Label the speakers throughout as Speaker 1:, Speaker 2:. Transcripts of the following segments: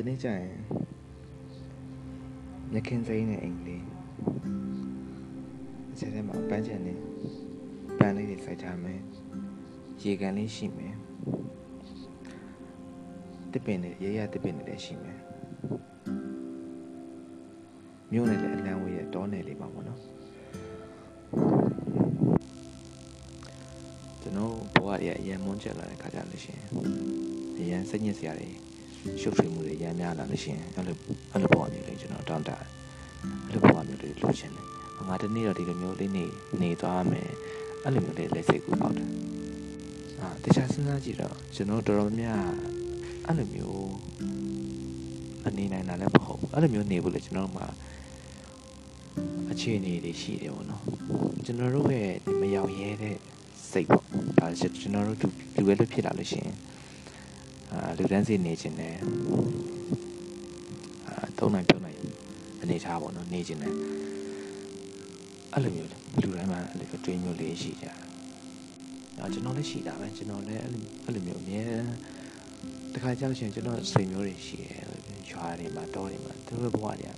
Speaker 1: ဒီနေ့ကျရင်မြက်ခင်စိမ်းနဲ့အိမ်ကလေးအချက်ထဲမှာပန်းချန်နေပန်းလေးတွေစိုက်ထားမယ်ရေကန်လေးရှိမယ်တစ်ပင်တွေရေရတစ်ပင်တွေလည်းရှိမယ်မြို့နယ်လည်းအလံဝေးရတောနယ်လေးပါပေါ့နော်ကျွန်တော်ဘဝတွေကအရင်မွန်းကျက်လာတဲ့ခါကြလို့ရှိရင်အရင်စိတ်ညစ်စရာတွေ ရှုပ်ထွေးမှုတွေရမ်းများလာလို့ရှိရင်အဲ့လိုအဲ့လိုဘဝမျိုးတွေကျွန်တော်တောင်းတအဲ့လိုဘဝမျိုးတွေလိုချင်တယ်ငါတနေ့တော့ဒီလိုမျိုးလေးနေနေသွားမယ်အဲ့လိုမျိုးလေးလက်စိတ်ကူပေါက်တယ်အာတခြားစဉ်းစားကြည့်တော့ကျွန်တော်တော်တော်များအဲ့လိုမျိုးအနေနိုင်တာလည်းမဟုတ်ဘူးအဲ့လိုမျိုးနေဖို့လေကျွန်တော်မှအခြေအနေတွေရှိတယ်ပေါ့နော်ကျွန်တော်တို့ရဲ့မရောက်ရဲတဲ့စိတ်ပေါ့ဒါကျွန်တော်တို့လူပဲလို့ဖြစ်လာလို့ရှိရင် အာလူတန်းစီနေခြင်းနဲ့အာသုံးနိုင်ပြုံးနိုင်အနေထားပေါ့နော်နေခြင်းနဲ့အဲ့လိုမျိုးလူတိုင်းမှာအဲ့လိုတွေးမျိုးလေးရှိကြတယ်။အာကျွန်တော်လည်းရှိတာပဲကျွန်တော်လည်းအဲ့လိုအဲ့လိုမျိုးအများတခါကြောက်ရှင်ကျွန်တော်စိတ်မျိုးတွေရှိတယ်ရွာတွေမှာတောတွေမှာသူတို့ဘဝတွေက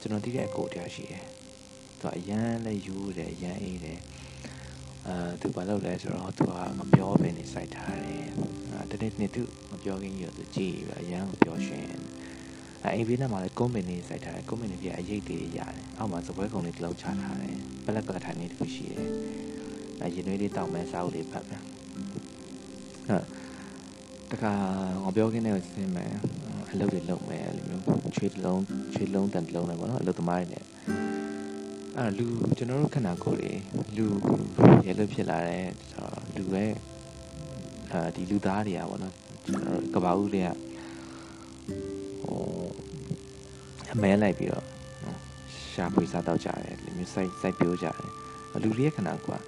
Speaker 1: ကျွန်တော်တည်တဲ့အကိုတရားရှိတယ်။သူကအရန်လည်းယူတယ်အရန်အေးတယ်။ အာသူဘာလုပ်လဲဆိုတော့သူကမပြောဘဲနေစိုက်ထားတယ်။အာတနေ့နေ့သူမပြောခင်ကြီးတော့သူကြည့်ပြီးအရန်ကိုပြောရှင်။အဲအိမ်ဘေးနားမှာလည်းကုန်းပင်လေးစိုက်ထားတယ်ကုန်းပင်လေးပြအရိတ်တွေရတယ်။အောက်မှာစပွဲကုံလေးတစ်လုံးချထားတယ်။ပလက်ကထိုင်လေးတစ်ခုရှိတယ်။အဲရင်သွေးလေးတောက်မယ်စားဦးလေးဖတ်မယ်။အဲတခါငါပြောခင်းနေစင်းမယ်အလုပ်တွေလုပ်မယ်အဲ့လိုမျိုးချွေးတစ်လုံးချွေးလုံးတန်တစ်လုံးနဲ့ပေါ့နော်အလုပ်သမားတွေနဲ့ အဲ့လူကျွန်တော်တို့ခန္ဓာကိုယ်တွေလူရဲလို့ဖြစ်လာတဲ့လူပဲအဲဒီလူသားတွေကပေါ့နော်ကျွန်တော်တို့ကဘာဦးတွေကဟိုအမဲလိုက်ပြီးတော့ရှာဖွေစားတော့ကြတယ်လူမျိုးစိုက်စိုက်ပြိုးကြတယ်လူတွေရဲ့ခန္ဓာကိုယ်က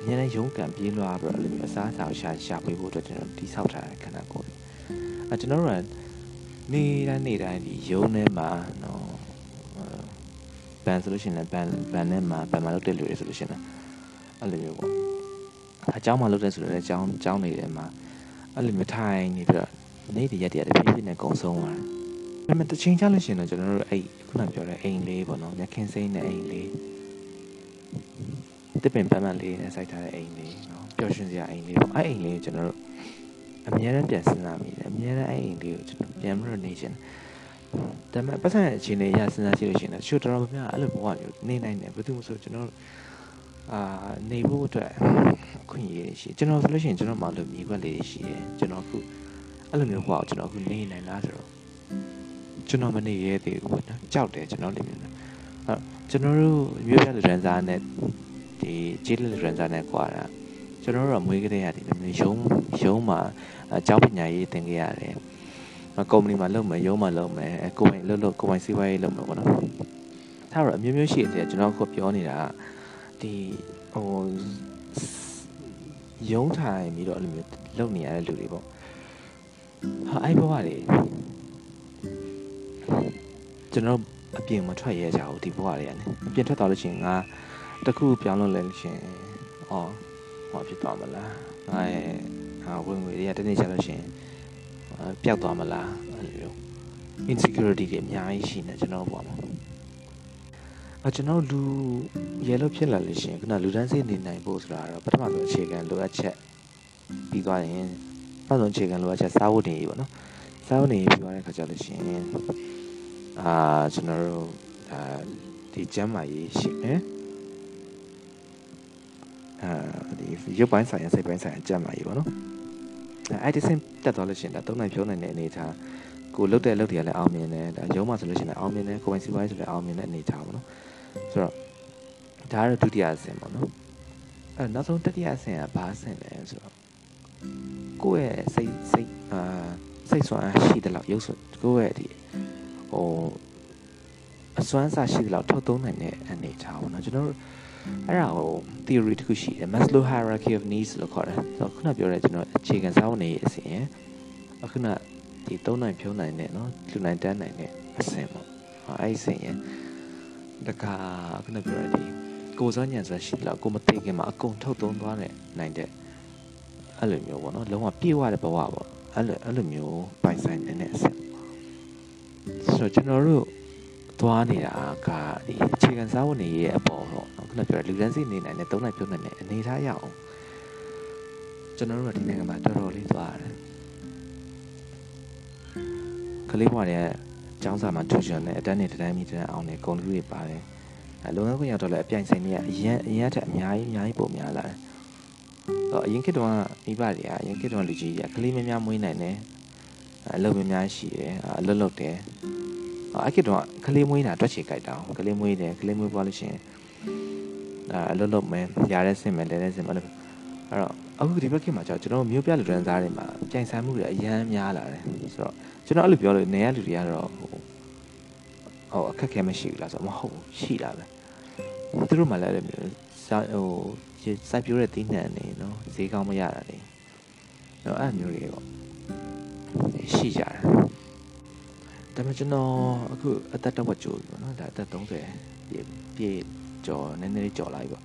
Speaker 1: အများနဲ့ရုန်းကန်ပြေးလွှားပြီးတော့လူမျိုးအစားအစာကိုရှာရှာဖွေဖို့အတွက်ကျွန်တော်တိဆောက်ထားတဲ့ခန္ဓာကိုယ်အဲကျွန်တော်တို့ကနေတိုင်းနေတိုင်းဒီရုံးထဲမှာနော် ဘန်ဆိုလို့ရှိရင်လည်းဘန်ဘန်ထဲမှာဘန်မှာလုပ်တဲ့လူတွေဆိုလို့ရှိရင်အဲ့လိုမျိုးပေါ့အเจ้าမှာလုပ်တဲ့ဆိုတော့လည်းအเจ้าအเจ้าနေတယ်မှာအဲ့လိုမျိုးထိုင်နေပြီးတော့နေ့တရက်တရက်တဖြည်းဖြည်းနဲ့ကုံဆုံးသွားတယ်။ဒါပေမဲ့တစ်ချိန်ကြာလို့ရှိရင်တော့ကျွန်တော်တို့အဲ့ခုနပြောတဲ့အိမ်လေးပေါ့နော်။မြခင်စိမ့်တဲ့အိမ်လေးတစ်ပင်ပန်းပန်းလေးနဲ့စိုက်ထားတဲ့အိမ်လေးနော်။ပျော်ရွှင်စရာအိမ်လေးပေါ့။အဲ့အိမ်လေးကိုကျွန်တော်တို့အများနဲ့ပြန်စဉ်းစားမိတယ်။အများနဲ့အဲ့အိမ်လေးကိုကျွန်တော်ပြန်ပြီးတော့နေချင်တယ်။ ဒါပေမဲ့ပတ်စံအခြေအနေအရစဉ်းစားကြည့်လို့ရှိရင်ချို့တော်တော်များများအဲ့လိုဘဝမျိုးနေနိုင်တယ်ဘယ်သူမှဆိုကျွန်တော်အာနေဖို့အတွက်ခွင့်ရရှိကျွန်တော်ဆိုလို့ရှိရင်ကျွန်တော်မှလို့မြေခွက်လေးရှိတယ်ကျွန်တော်အခုအဲ့လိုမျိုးဟောကျွန်တော်အခုနေနိုင်လားဆိုတော့ကျွန်တော်မနေရသေးဘူးပေါ့နော်ကြောက်တယ်ကျွန်တော်လည်းမျိုးအဲ့ကျွန်တော်တို့မျိုးပြလူရန်စားနဲ့ဒီဂျေးလူရန်စားနဲ့ကွာတာကျွန်တော်တို့ကမွေးကလေးရတယ်မျိုးရုံးရုံးမှာအကြောင်းပညာရေးသင်ခဲ့ရတယ် ကုမ္ပဏီမှာလုပ်မယ်ရုံးမှာလုပ်မယ်ကိုယ်ပိုင်လုပ်လို့ကိုယ်ပိုင်စီးပွားရေးလုပ်မယ်ပေါ့နော်ဒါတော့အမျိုးမျိုးရှိတယ်ကျွန်တော်ခုပြောနေတာဒီဟိုရုံးထိုင်ပြီးတော့အဲ့လိုမျိုးလုပ်နေရတဲ့လူတွေပေါ့ဟာအဲ့ဘဝတွေကျွန်တော်အပြင်မထွက်ရဲကြဘူးဒီဘဝတွေကနေအပြင်ထွက်သွားလို့ရှိရင်ငါတခုပြောင်းလို့လဲလို့ရှိရင်အော်ဟောဖြစ်သွားမလားငါရဲ့ဟာဝင်ငွေတွေကတနေ့ချလို့ရှိရင် ပျောက်သွားမလားအဲ့လိုမျိုး insecurity တွေအများကြီးရှိနေကျွန်တော်ဘဝမှာအကျွန်တော်လူရဲလို့ဖြစ်လာလို့ရှိရင်ခုနလူတန်းစေးနေနိုင်ဖို့ဆိုတာတော့ပထမဆုံးအခြေခံလိုအပ်ချက်ပြီးသွားရင်နောက်ဆုံးအခြေခံလိုအပ်ချက်စားဖို့နေပြီပေါ့နော်စားဖို့နေပြီးသွားတဲ့ခါကျလို့ရှိရင်အာကျွန်တော်တို့ဒါဒီကျမ်းမာရေးရှိမယ်အာဒီရုပ်ပိုင်းဆိုင်ရာစိတ်ပိုင်းဆိုင်ရာကျမ်းမာရေးပေါ့နော် အဲ့ဒီစင်တက်သွားလို့ရှိရင်ဒါသုံးနိုင်ဖြုံးနိုင်တဲ့အနေထားကိုလုတ်တဲ့လုတ်တွေကလည်းအောင်မြင်တယ်ဒါရုံးမှဆိုလို့ရှိရင်လည်းအောင်မြင်တယ်ကိုယ်ပိုင်စီးပွားရေးဆိုလည်းအောင်မြင်တဲ့အနေထားပေါ့နော်ဆိုတော့ဒါကတော့ဒုတိယအဆင့်ပေါ့နော်အဲနောက်ဆုံးတတိယအဆင့်ကဘာအဆင့်လဲဆိုတော့ကိုယ့်ရဲ့စိတ်စိတ်အာစိတ်ဆွမ်းရှိတဲ့လောက်ရုပ်စွကိုယ့်ရဲ့ဒီဟို အစွမ်းစားရှိတဲ့လောက်ထုတ်သုံးနိုင်တဲ့အနေထားပေါ့နော်ကျွန်တော်တို့အဲ့ဒါဟို theory တစ်ခုရှိတယ် Maslow hierarchy of needs လို့ခေါ်တယ်ဆိုတော့ခုနပြောတဲ့ကျွန်တော်အခြေခံစားဝင်နေအစဉ်အခုနဒီသုံးနိုင်ဖြုံးနိုင်တဲ့နော်လူနိုင်တန်းနိုင်တဲ့အဆင့်ပေါ့အဲ့ဒီအဆင့်ရတခါခုနပြောရတဲ့ကိုယ်စောညံစွာရှိလောက်ကိုမသိခင်မှာအကုန်ထုတ်သုံးသွားတဲ့နိုင်တဲ့အဲ့လိုမျိုးပေါ့နော်လုံးဝပြေဝတဲ့ဘဝပေါ့အဲ့လိုအဲ့လိုမျိုးပိုင်ဆိုင်နေတဲ့အဆင့်ဆိုတော့ကျွန်တော်တို့ သွားနေတာကဒီအခြေခံစားဝတ်နေရေးရဲ့အပေါ်တော့နော်ခုနပြောတဲ့လူတန်းစီနေနိုင်တဲ့သုံးနိုင်ပြုတ်နိုင်တဲ့အနေထားရအောင်ကျွန်တော်တို့ကဒီနိုင်ငံမှာတော်တော်လေးသွားရတယ်ကလေးဘွားတွေကကျောင်းစာမှာထူရှင်နဲ့အတန်းနေတိုင်းမိတိုင်းအောင်နေဂုံလူတွေပါတယ်အဲလုံငန်းခွင့်ရောက်တော့လည်းအပြိုင်ဆိုင်တွေကအရင်အရင်ထက်အများကြီးအများကြီးပုံများလာတယ်တော့အရင်ခေတ်တုန်းကမိဘတွေကအရင်ခေတ်တုန်းကလူကြီးတွေကကလေးများများမွေးနိုင်တယ်အလုပ်များများရှိတယ်အလုပ်လုပ်တယ် အဲ့ခေတ်တုန်းကကလေးမွေးတာတွက်ချေကြိုက်တာကလေးမွေးတယ်ကလေးမွေးပွားလို့ရှိရင်အဲအလုပ်လုပ်မယ်ရတဲ့စင်မယ်လဲတဲ့စင်မယ်အဲ့တော့အခုဒီဘက်ခေတ်မှာကျတော့ကျွန်တော်မျိုးပြလူတန်းစားတွေမှာပြိုင်ဆိုင်မှုတွေအများများလာတယ်ဆိုတော့ကျွန်တော်အဲ့လိုပြောလို့နေရလူတွေကတော့ဟိုဟိုအခက်ခဲမရှိဘူးလားဆိုတော့မဟုတ်ဘူးရှိတာပဲသူတို့မှလည်းအဲ့လိုမျိုးစာဟိုစိုက်ပြိုးတဲ့တင်းနှံနေနော်ဈေးကောင်းမရတာနေတော့အဲ့မျိုးတွေပေါ့ရှိကြတယ် ဒါပေမဲ့ကျွန်တော်အခုအသက်တော့ကြိုးပြီပေါ့နော်ဒါအသက်30ပြည့်ပြည့်ကျော်နည်းနည်းလေးကျော်လာပြီပေါ့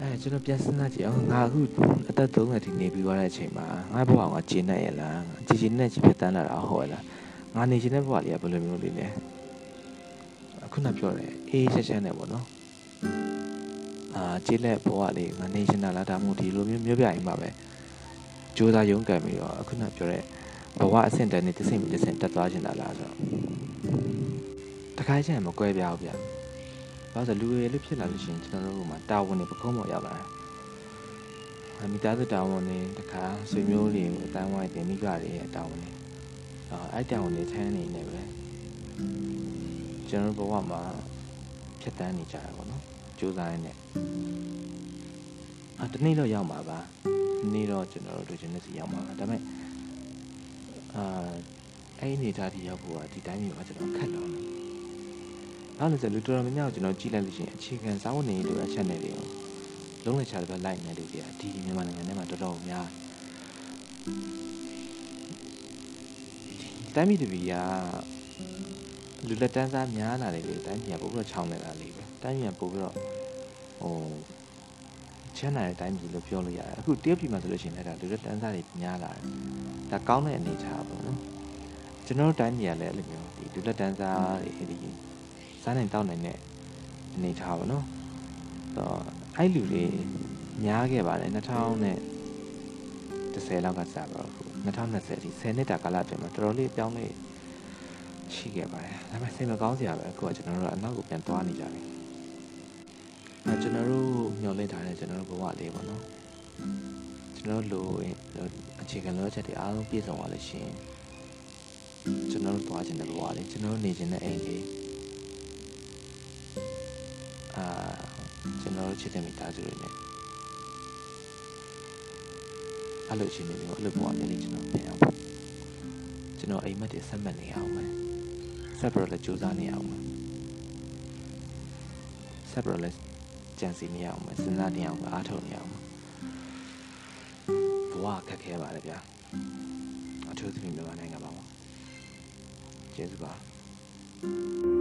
Speaker 1: အဲကျွန်တော်ပြန်စဉ်းစားကြည့်အောင်ငါအခုအသက်30ထိနေပြီးသွားတဲ့အချိန်မှာငါဘဝကကျင်းနေရလားကြည်ကြည်နဲ့ကြည်ဖြစ်တန်းလာတာဟုတ်ရလားငါနေချင်တဲ့ဘဝလေးကဘယ်လိုမျိုးလေးလဲအခုနပြောတယ်အေးရှက်ရှက်နဲ့ပေါ့နော်အာကြည်လက်ဘဝလေးငါနေချင်တာလားဒါမှမဟုတ်ဒီလိုမျိုးမျိုးပြရင်ပါပဲစူးစမ်းရုန်းကန်ပြီးတော့အခုနပြောတဲ့ ဘဝအဆင့်တန်းနဲ့တစ်ဆင့်ပြီးတစ်ဆင့်တက်သွားချင်တာလားဆိုတော့တခါကျရင်မကွဲပြားဘူးဗျဘာလို့လူတွေလေးဖြစ်လာလို့ရှိရင်ကျွန်တော်တို့ကတာဝန်တွေပခုံးပေါ်ရောက်လာတယ်မိသားစုတာဝန်တွေတခါဆွေမျိုးတွေအတိုင်းဝိုင်းတင်မိကတွေရဲ့တာဝန်တွေအာအဲ့တာဝန်တွေထမ်းနေနေပဲကျွန်တော်ဘဝမှာဖြတ်တန်းနေကြတာပေါ့နော်စူးစမ်းရင်းနဲ့အာတနေ့တော့ရောက်မှာပါဒီနေ့တော့ကျွန်တော်တို့လူချင်းနဲ့စီရောက်မှာပါဒါပေမဲ့ အာအဲ့အနေထားထိရောက်ဖို့ကဒီတိုင်းမျိုးကကျွန်တော်ခက်တော့တယ်။ဘာလို့လဲဆိုလူတော်တော်များများကိုကျွန်တော်ကြည့်လိုက်လို့ရှိရင်အခြေခံစာဝန်နေလိုအပ်ချက်တွေကိုလုံးလိုက်ချတဲ့ဘက်လိုက်နေလို့ပြဒီမြန်မာနိုင်ငံထဲမှာတော်တော်များတိုင်းပြည်တပီကလူလက်တန်းစားများလာတယ်လေတိုင်းပြည်ကပို့ပြီးတော့ချောင်းနေတာလေးပဲတိုင်းပြည်ကပို့ပြီးတော့ဟိုချမ်းသာတဲ့တိုင်းပြည်လို့ပြောလို့ရတယ်အခုတရုတ်ပြည်မှာဆိုလို့ရှိရင်လည်းဒါလူလက်တန်းစားတွေများလာတယ် ဒါကောင်းတဲ့အနေအထားပေါ့နော်ကျွန်တော်တို့တိုင်းပြည်ကလည်းအဲ့လိုမျိုးဒီလူလက်တန်းစားတွေဒီစားနိုင်တောက်နိုင်တဲ့အနေအထားပေါ့နော်တော့အဲ့လူတွေများခဲ့ပါတယ်2000နဲ့10လောက်ကစပါတော့အခု2020ဒီ10နှစ်တာကာလအတွင်းမှာတော်တော်လေးပြောင်းလဲရှိခဲ့ပါတယ်ဒါပေမဲ့စိတ်မကောင်းစရာပဲအခုကကျွန်တော်တို့အနောက်ကိုပြန်သွားနေကြပြီအဲကျွန်တော်တို့မျှော်လင့်ထားတဲ့ကျွန်တော်တို့ဘဝလေးပေါ့နော် ကျွန်တော်တို့လိုအခြေခံလိုချက်တွေအားလုံးပြည့်စုံသွားလို့ရှိရင်ကျွန်တော်တို့သွားခြင်းတဲ့ဘဝလေးကျွန်တော်တို့နေခြင်းတဲ့အိမ်လေးအာကျွန်တော်တို့ချစ်တဲ့မိသားစုတွေနဲ့အဲ့လိုချင်းနေမျိုးအဲ့လိုဘဝမျိုးလေးကျွန်တော်ပြန်အောင်ကျွန်တော်အိမ်မက်တွေဆက်မှတ်နေအောင်မယ်ဆက်ပြီးတော့လည်းစူးစမ်းနေအောင်မယ်ဆက်ပြီးတော့လည်းကြံစီနေအောင်မယ်စဉ်းစားနေအောင်မယ်အားထုတ်နေအောင်မယ် ဘဝခက်ခဲပါလေဗျာအထူးသဖြင့်မြန်မာနိုင်ငံမှာပါကျေးဇူးပါ